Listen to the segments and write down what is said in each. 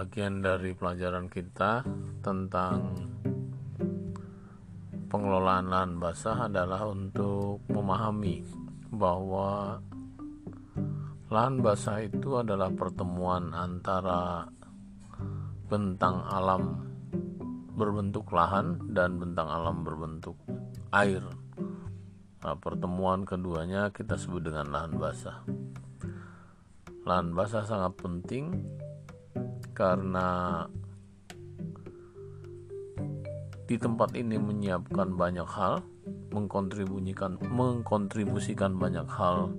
Bagian dari pelajaran kita tentang pengelolaan lahan basah adalah untuk memahami bahwa lahan basah itu adalah pertemuan antara bentang alam berbentuk lahan dan bentang alam berbentuk air. Nah, pertemuan keduanya kita sebut dengan lahan basah. Lahan basah sangat penting karena di tempat ini menyiapkan banyak hal, mengkontribusikan mengkontribusikan banyak hal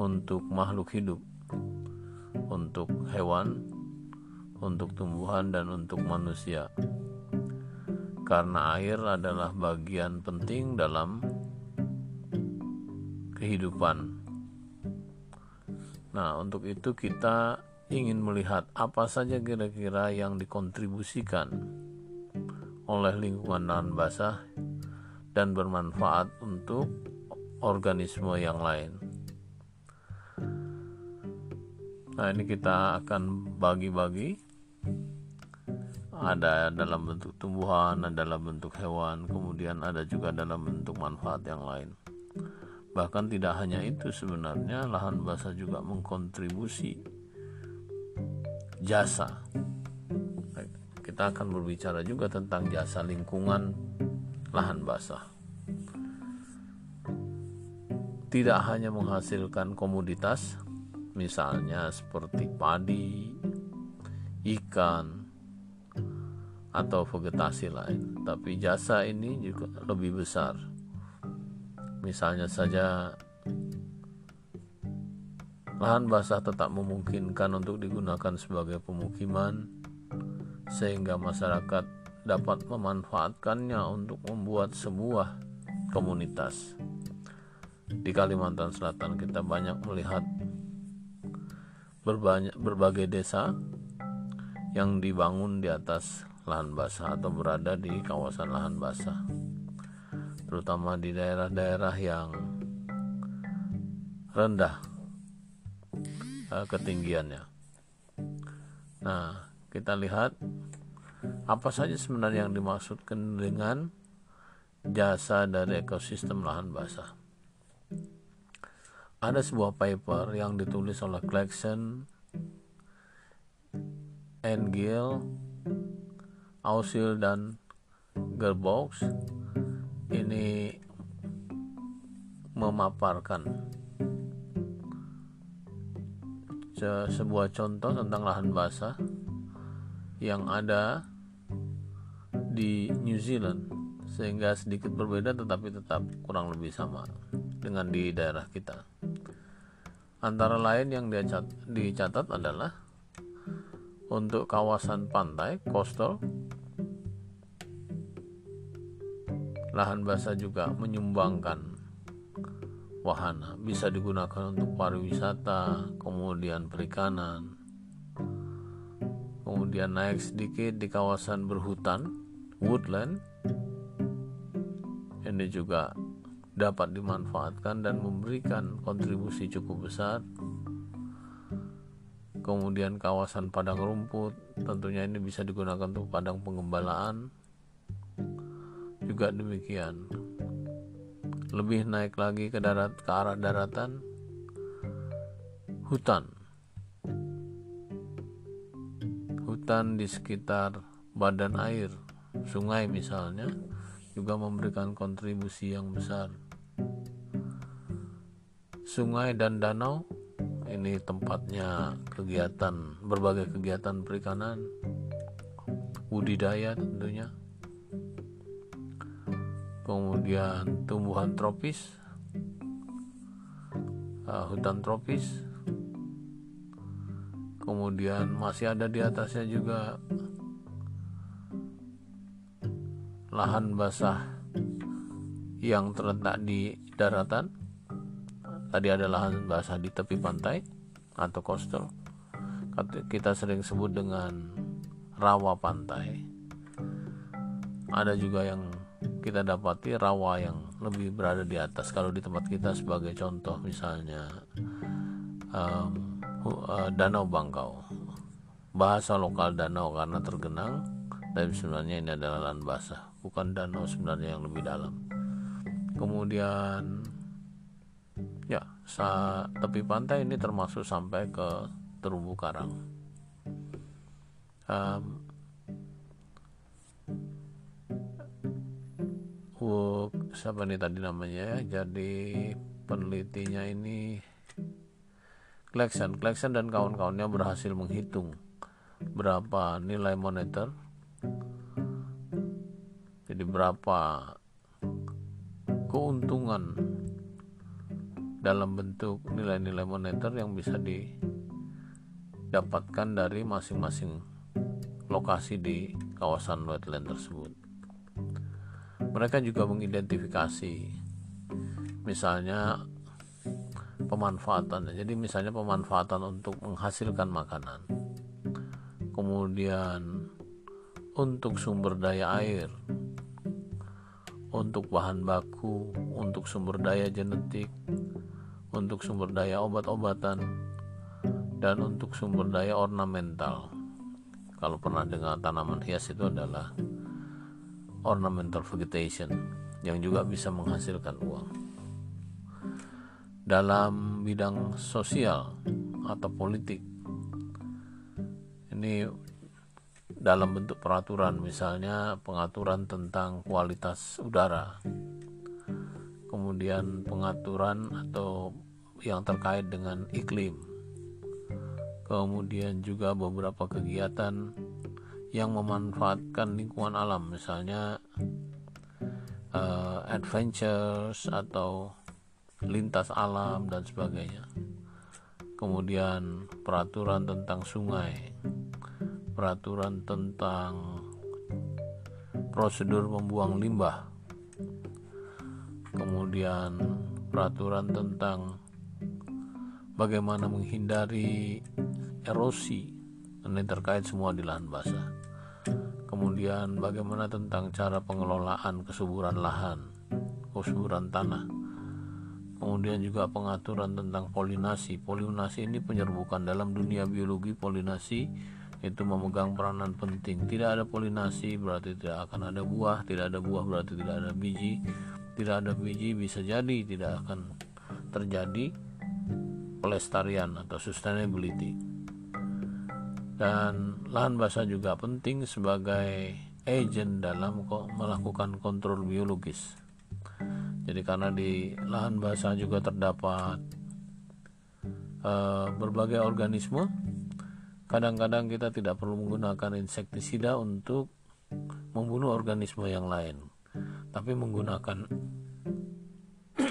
untuk makhluk hidup, untuk hewan, untuk tumbuhan dan untuk manusia. Karena air adalah bagian penting dalam kehidupan. Nah, untuk itu kita ingin melihat apa saja kira-kira yang dikontribusikan oleh lingkungan lahan basah dan bermanfaat untuk organisme yang lain. Nah, ini kita akan bagi-bagi. Ada dalam bentuk tumbuhan, ada dalam bentuk hewan, kemudian ada juga dalam bentuk manfaat yang lain. Bahkan tidak hanya itu sebenarnya lahan basah juga mengkontribusi jasa. Kita akan berbicara juga tentang jasa lingkungan lahan basah. Tidak hanya menghasilkan komoditas, misalnya seperti padi, ikan, atau vegetasi lain, tapi jasa ini juga lebih besar. Misalnya saja Lahan basah tetap memungkinkan untuk digunakan sebagai pemukiman, sehingga masyarakat dapat memanfaatkannya untuk membuat sebuah komunitas. Di Kalimantan Selatan, kita banyak melihat berbagai desa yang dibangun di atas lahan basah atau berada di kawasan lahan basah, terutama di daerah-daerah yang rendah uh, ketinggiannya. Nah, kita lihat apa saja sebenarnya yang dimaksudkan dengan jasa dari ekosistem lahan basah. Ada sebuah paper yang ditulis oleh Clarkson, Engel, Ausil dan Gerbox ini memaparkan se sebuah contoh tentang lahan basah yang ada di New Zealand sehingga sedikit berbeda tetapi tetap kurang lebih sama dengan di daerah kita. Antara lain yang dicatat, dicatat adalah untuk kawasan pantai coastal lahan basah juga menyumbangkan wahana bisa digunakan untuk pariwisata kemudian perikanan kemudian naik sedikit di kawasan berhutan woodland ini juga dapat dimanfaatkan dan memberikan kontribusi cukup besar. Kemudian kawasan padang rumput tentunya ini bisa digunakan untuk padang pengembalaan juga demikian lebih naik lagi ke darat ke arah daratan. Hutan. Hutan di sekitar badan air sungai misalnya juga memberikan kontribusi yang besar. Sungai dan danau ini tempatnya kegiatan berbagai kegiatan perikanan budidaya tentunya kemudian tumbuhan tropis uh, hutan tropis. Kemudian masih ada di atasnya juga lahan basah yang terletak di daratan. Tadi ada lahan basah di tepi pantai atau coastal kita sering sebut dengan rawa pantai. Ada juga yang kita dapati rawa yang lebih berada di atas. Kalau di tempat kita sebagai contoh misalnya um, uh, danau Bangkau. Bahasa lokal danau karena tergenang tapi sebenarnya ini adalah lahan basah bukan danau sebenarnya yang lebih dalam. Kemudian ya sa tepi pantai ini termasuk sampai ke terumbu karang. Um, siapa nih tadi namanya ya? Jadi penelitinya ini Clarkson Clarkson dan kawan-kawannya berhasil menghitung berapa nilai moneter. Jadi berapa keuntungan dalam bentuk nilai-nilai moneter yang bisa didapatkan dari masing-masing lokasi di kawasan wetland tersebut. Mereka juga mengidentifikasi misalnya pemanfaatan. Jadi misalnya pemanfaatan untuk menghasilkan makanan. Kemudian untuk sumber daya air, untuk bahan baku, untuk sumber daya genetik, untuk sumber daya obat-obatan, dan untuk sumber daya ornamental. Kalau pernah dengar tanaman hias itu adalah ornamental vegetation yang juga bisa menghasilkan uang. Dalam bidang sosial atau politik, ini dalam bentuk peraturan misalnya pengaturan tentang kualitas udara kemudian pengaturan atau yang terkait dengan iklim kemudian juga beberapa kegiatan yang memanfaatkan lingkungan alam misalnya uh, adventures atau lintas alam dan sebagainya. Kemudian peraturan tentang sungai peraturan tentang prosedur membuang limbah kemudian peraturan tentang bagaimana menghindari erosi ini terkait semua di lahan basah kemudian bagaimana tentang cara pengelolaan kesuburan lahan kesuburan tanah. Kemudian juga pengaturan tentang polinasi. Polinasi ini penyerbukan dalam dunia biologi. Polinasi itu memegang peranan penting. Tidak ada polinasi berarti tidak akan ada buah, tidak ada buah berarti tidak ada biji, tidak ada biji bisa jadi tidak akan terjadi pelestarian atau sustainability. Dan lahan basah juga penting sebagai agent dalam melakukan kontrol biologis. Jadi karena di lahan basah juga terdapat uh, berbagai organisme Kadang-kadang kita tidak perlu menggunakan insektisida untuk membunuh organisme yang lain, tapi menggunakan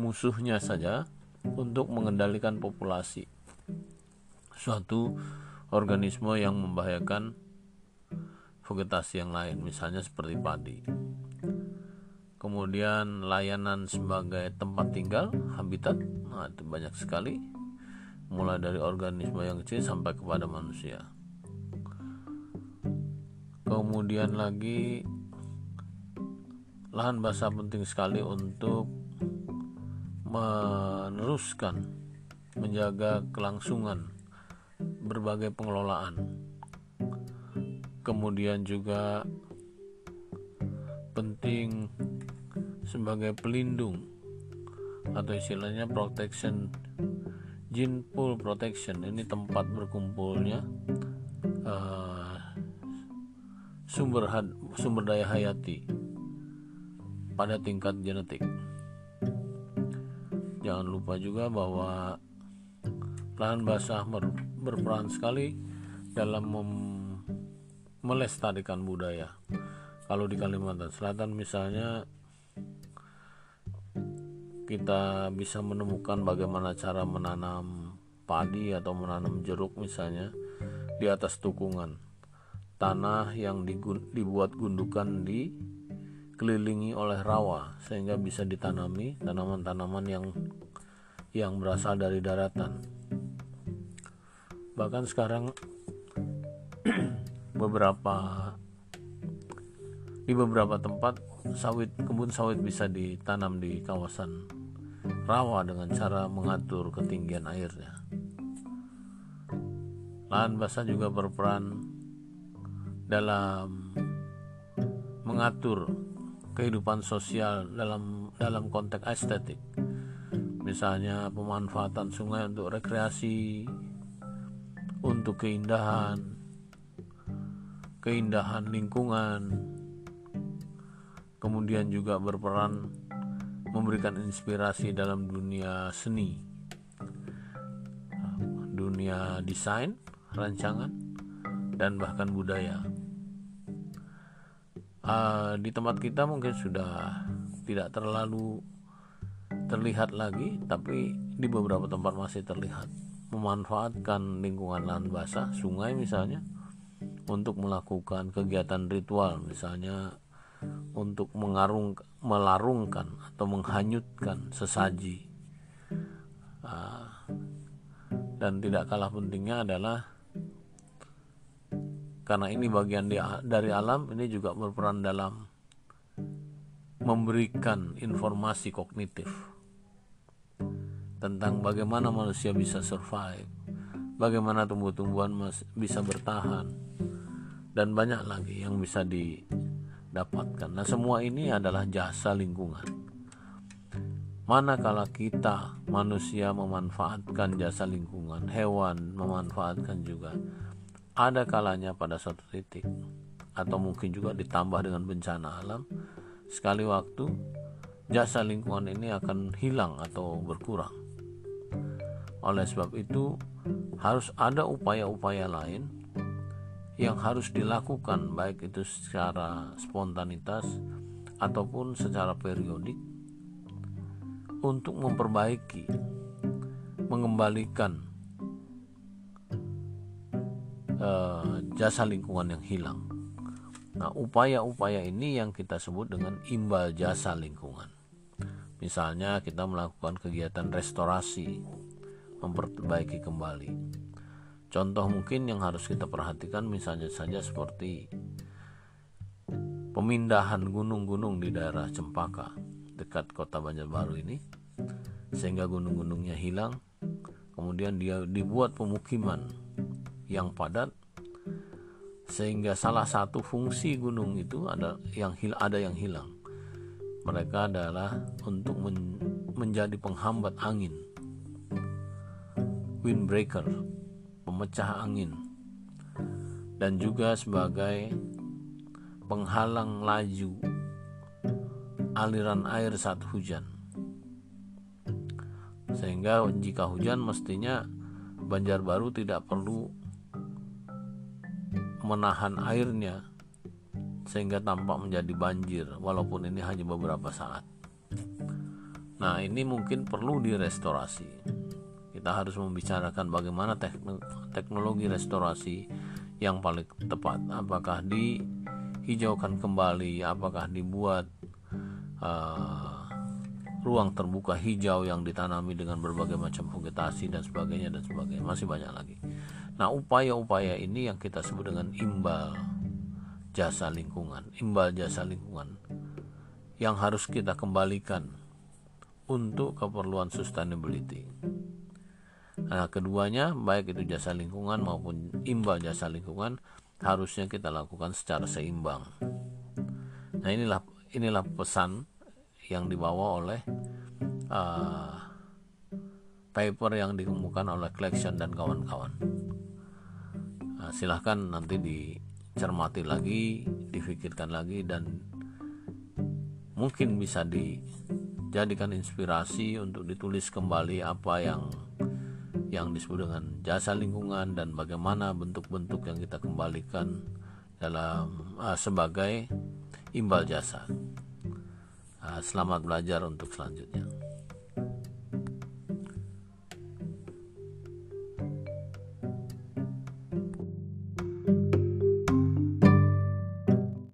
musuhnya saja untuk mengendalikan populasi suatu organisme yang membahayakan vegetasi yang lain, misalnya seperti padi. Kemudian layanan sebagai tempat tinggal, habitat, nah itu banyak sekali mulai dari organisme yang kecil sampai kepada manusia. Kemudian lagi lahan basah penting sekali untuk meneruskan menjaga kelangsungan berbagai pengelolaan. Kemudian juga penting sebagai pelindung atau istilahnya protection Gene Pool Protection ini tempat berkumpulnya uh, sumber had, sumber daya hayati pada tingkat genetik. Jangan lupa juga bahwa lahan basah ber, berperan sekali dalam melestarikan budaya. Kalau di Kalimantan Selatan misalnya kita bisa menemukan bagaimana cara menanam padi atau menanam jeruk misalnya di atas tukungan tanah yang dibuat gundukan di kelilingi oleh rawa sehingga bisa ditanami tanaman-tanaman yang yang berasal dari daratan bahkan sekarang beberapa di beberapa tempat sawit kebun sawit bisa ditanam di kawasan rawa dengan cara mengatur ketinggian airnya. lahan basah juga berperan dalam mengatur kehidupan sosial dalam dalam konteks estetik misalnya pemanfaatan sungai untuk rekreasi untuk keindahan keindahan lingkungan. Kemudian juga berperan memberikan inspirasi dalam dunia seni dunia desain rancangan dan bahkan budaya. Uh, di tempat kita mungkin sudah tidak terlalu terlihat lagi tapi di beberapa tempat masih terlihat memanfaatkan lingkungan lahan basah sungai misalnya untuk melakukan kegiatan ritual misalnya untuk mengarung melarungkan atau menghanyutkan sesaji. Uh, dan tidak kalah pentingnya adalah karena ini bagian dari alam ini juga berperan dalam memberikan informasi kognitif tentang bagaimana manusia bisa survive, bagaimana tumbuh-tumbuhan bisa bertahan, dan banyak lagi yang bisa didapatkan. Nah, semua ini adalah jasa lingkungan. Manakala kita manusia memanfaatkan jasa lingkungan, hewan memanfaatkan juga, ada kalanya pada suatu titik, atau mungkin juga ditambah dengan bencana alam, sekali waktu jasa lingkungan ini akan hilang atau berkurang oleh sebab itu, harus ada upaya-upaya lain yang harus dilakukan, baik itu secara spontanitas ataupun secara periodik, untuk memperbaiki, mengembalikan uh, jasa lingkungan yang hilang. Nah, upaya-upaya ini yang kita sebut dengan imbal jasa lingkungan. Misalnya, kita melakukan kegiatan restorasi memperbaiki kembali. Contoh mungkin yang harus kita perhatikan misalnya saja seperti pemindahan gunung-gunung di daerah Cempaka dekat kota Banjarbaru ini sehingga gunung-gunungnya hilang kemudian dia dibuat pemukiman yang padat sehingga salah satu fungsi gunung itu ada yang ada yang hilang mereka adalah untuk men menjadi penghambat angin. Windbreaker, pemecah angin, dan juga sebagai penghalang laju aliran air saat hujan. Sehingga jika hujan mestinya Banjarbaru tidak perlu menahan airnya sehingga tampak menjadi banjir walaupun ini hanya beberapa saat. Nah, ini mungkin perlu direstorasi. Kita harus membicarakan bagaimana teknologi restorasi yang paling tepat. Apakah dihijaukan kembali apakah dibuat uh, ruang terbuka hijau yang ditanami dengan berbagai macam vegetasi dan sebagainya dan sebagainya. Masih banyak lagi. Nah upaya-upaya ini yang kita sebut dengan imbal jasa lingkungan imbal jasa lingkungan yang harus kita kembalikan untuk keperluan sustainability Nah, keduanya baik itu jasa lingkungan maupun imbal jasa lingkungan harusnya kita lakukan secara seimbang. Nah, inilah inilah pesan yang dibawa oleh uh, paper yang dikemukakan oleh Collection dan kawan-kawan. Nah, silahkan nanti dicermati lagi, difikirkan lagi dan mungkin bisa dijadikan inspirasi untuk ditulis kembali apa yang yang disebut dengan jasa lingkungan dan bagaimana bentuk-bentuk yang kita kembalikan dalam uh, sebagai imbal jasa. Uh, selamat belajar untuk selanjutnya.